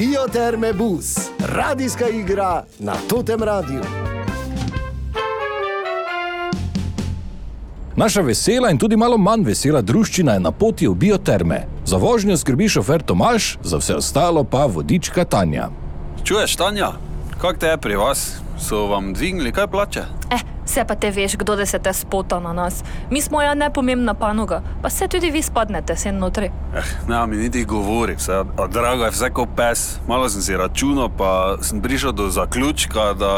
Bioterme bus, radijska igra na Totem Radiu. Naša vesela in tudi malo manj vesela družščina je na poti v bioterme. Za vožnjo skrbi šofer Tomaš, za vse ostalo pa vodička Tanja. Čuješ, Tanja, kako te je pri vas? So vam dvignili kaj plače? Eh, vse pa te veš, kdo da se te spota na nas. Mi smo ja nepomembna panoga, pa se tudi vi spadnete sem notri. Eh, ne, mi niti govori, vse, a drago je vse kot pes. Malo sem si računal, pa sem prišel do zaključka, da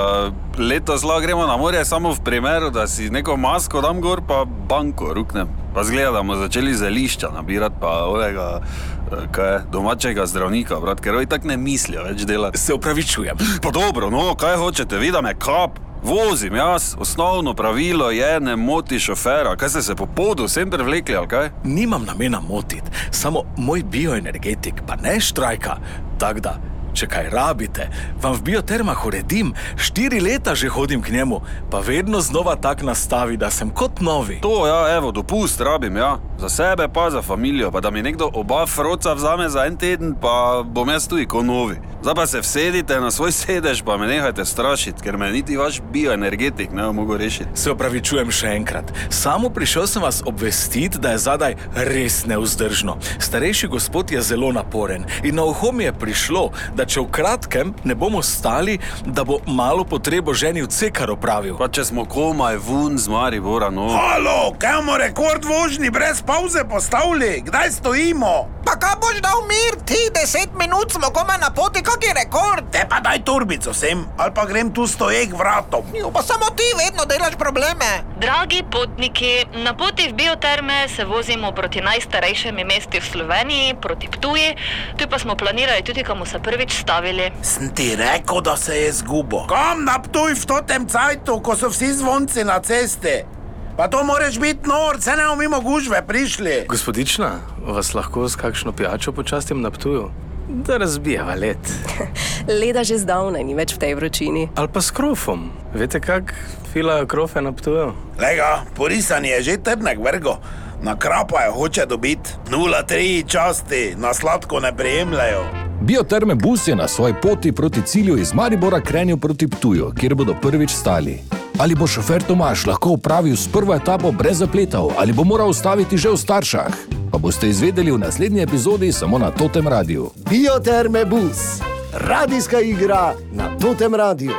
letos lahko gremo na morje samo v primeru, da si neko masko dam gor, pa banko ruknem. Pa zgleda, da bomo začeli zelišča nabirati, pa ovega eh, kaj, domačega zdravnika, brat, ker oni tako ne mislijo več delati. Se upravičujem. Pa dobro, no, kaj hočete, vidim me kap. Vozim jaz, osnovno pravilo je, ne moti šofera. Kaj ste se po podu vsem prevlekli, ali kaj? Nimam namena motiti, samo moj bioenergetik pa ne štrajka. Tako da, če kaj rabite, vam v biotermah uredim, štiri leta že hodim k njemu, pa vedno znova tak nastavi, da sem kot novi. To, ja, evo, dopust rabim, ja. Za sebe pa za familijo, pa da mi nekdo oba froca vzame za en teden, pa bom jaz tudi kot novi. Zdaj pa se vsedite na svoj sedež, pa me nehajte strašiti, ker me niti vaš bioenergetik ne bo mogel rešiti. Se upravičujem še enkrat. Samo prišel sem vas obvestiti, da je zadaj res neuzdržno. Starejši gospod je zelo naporen in na uho mi je prišlo, da če v kratkem ne bomo stali, da bo malo potrebo ženi v cekar opravil. Pa če smo komaj vun z Maribora, no. Halo, kaj bomo rekord vožnji brez pauze postavili? Kdaj stojimo? Pa kaj boš dal mir, ti deset minut smo komaj na poti, kak je rekord? Te pa daj turbico sem, ali pa grem tu stojek vratom. Jo, pa samo ti vedno delaš probleme. Dragi potniki, na poti v bioterme se vozimo proti najstarejšemu mestu v Sloveniji, proti Ptuji, tu pa smo planirali tudi, kam se prvič stavili. Sem ti rekel, da se je zgubo. Kam naptuj v totem cajtu, ko so vsi zvonci na cesti? Pa to moraš biti nor, se ne bomo mimo gužve prišli. Gospodična, vas lahko s kakšno pijačo počastim na ptuju? Da razbijeva let. Leda že zdavnaj ni več v tej vročini. Ali pa s krofom. Veste, kak filajo krofe na ptuju? Lega, porisan je že trdnek vrgo. Na krapa je hoče dobiti 0,3 časti, na sladko ne prijemljajo. Bioterme bus je na svoji poti proti cilju iz Maribora krenil proti Ptuju, kjer bodo prvič stali. Ali bo šofer Tomaš lahko upravil s prvo etapo brez zapletov, ali bo moral ustaviti že v staršah? Pa boste izvedeli v naslednji epizodi samo na Totem Radiu. Bioterme bus, radijska igra na Totem Radiu.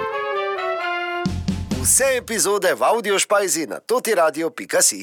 Vse epizode v audio špajzi na totiradio.si.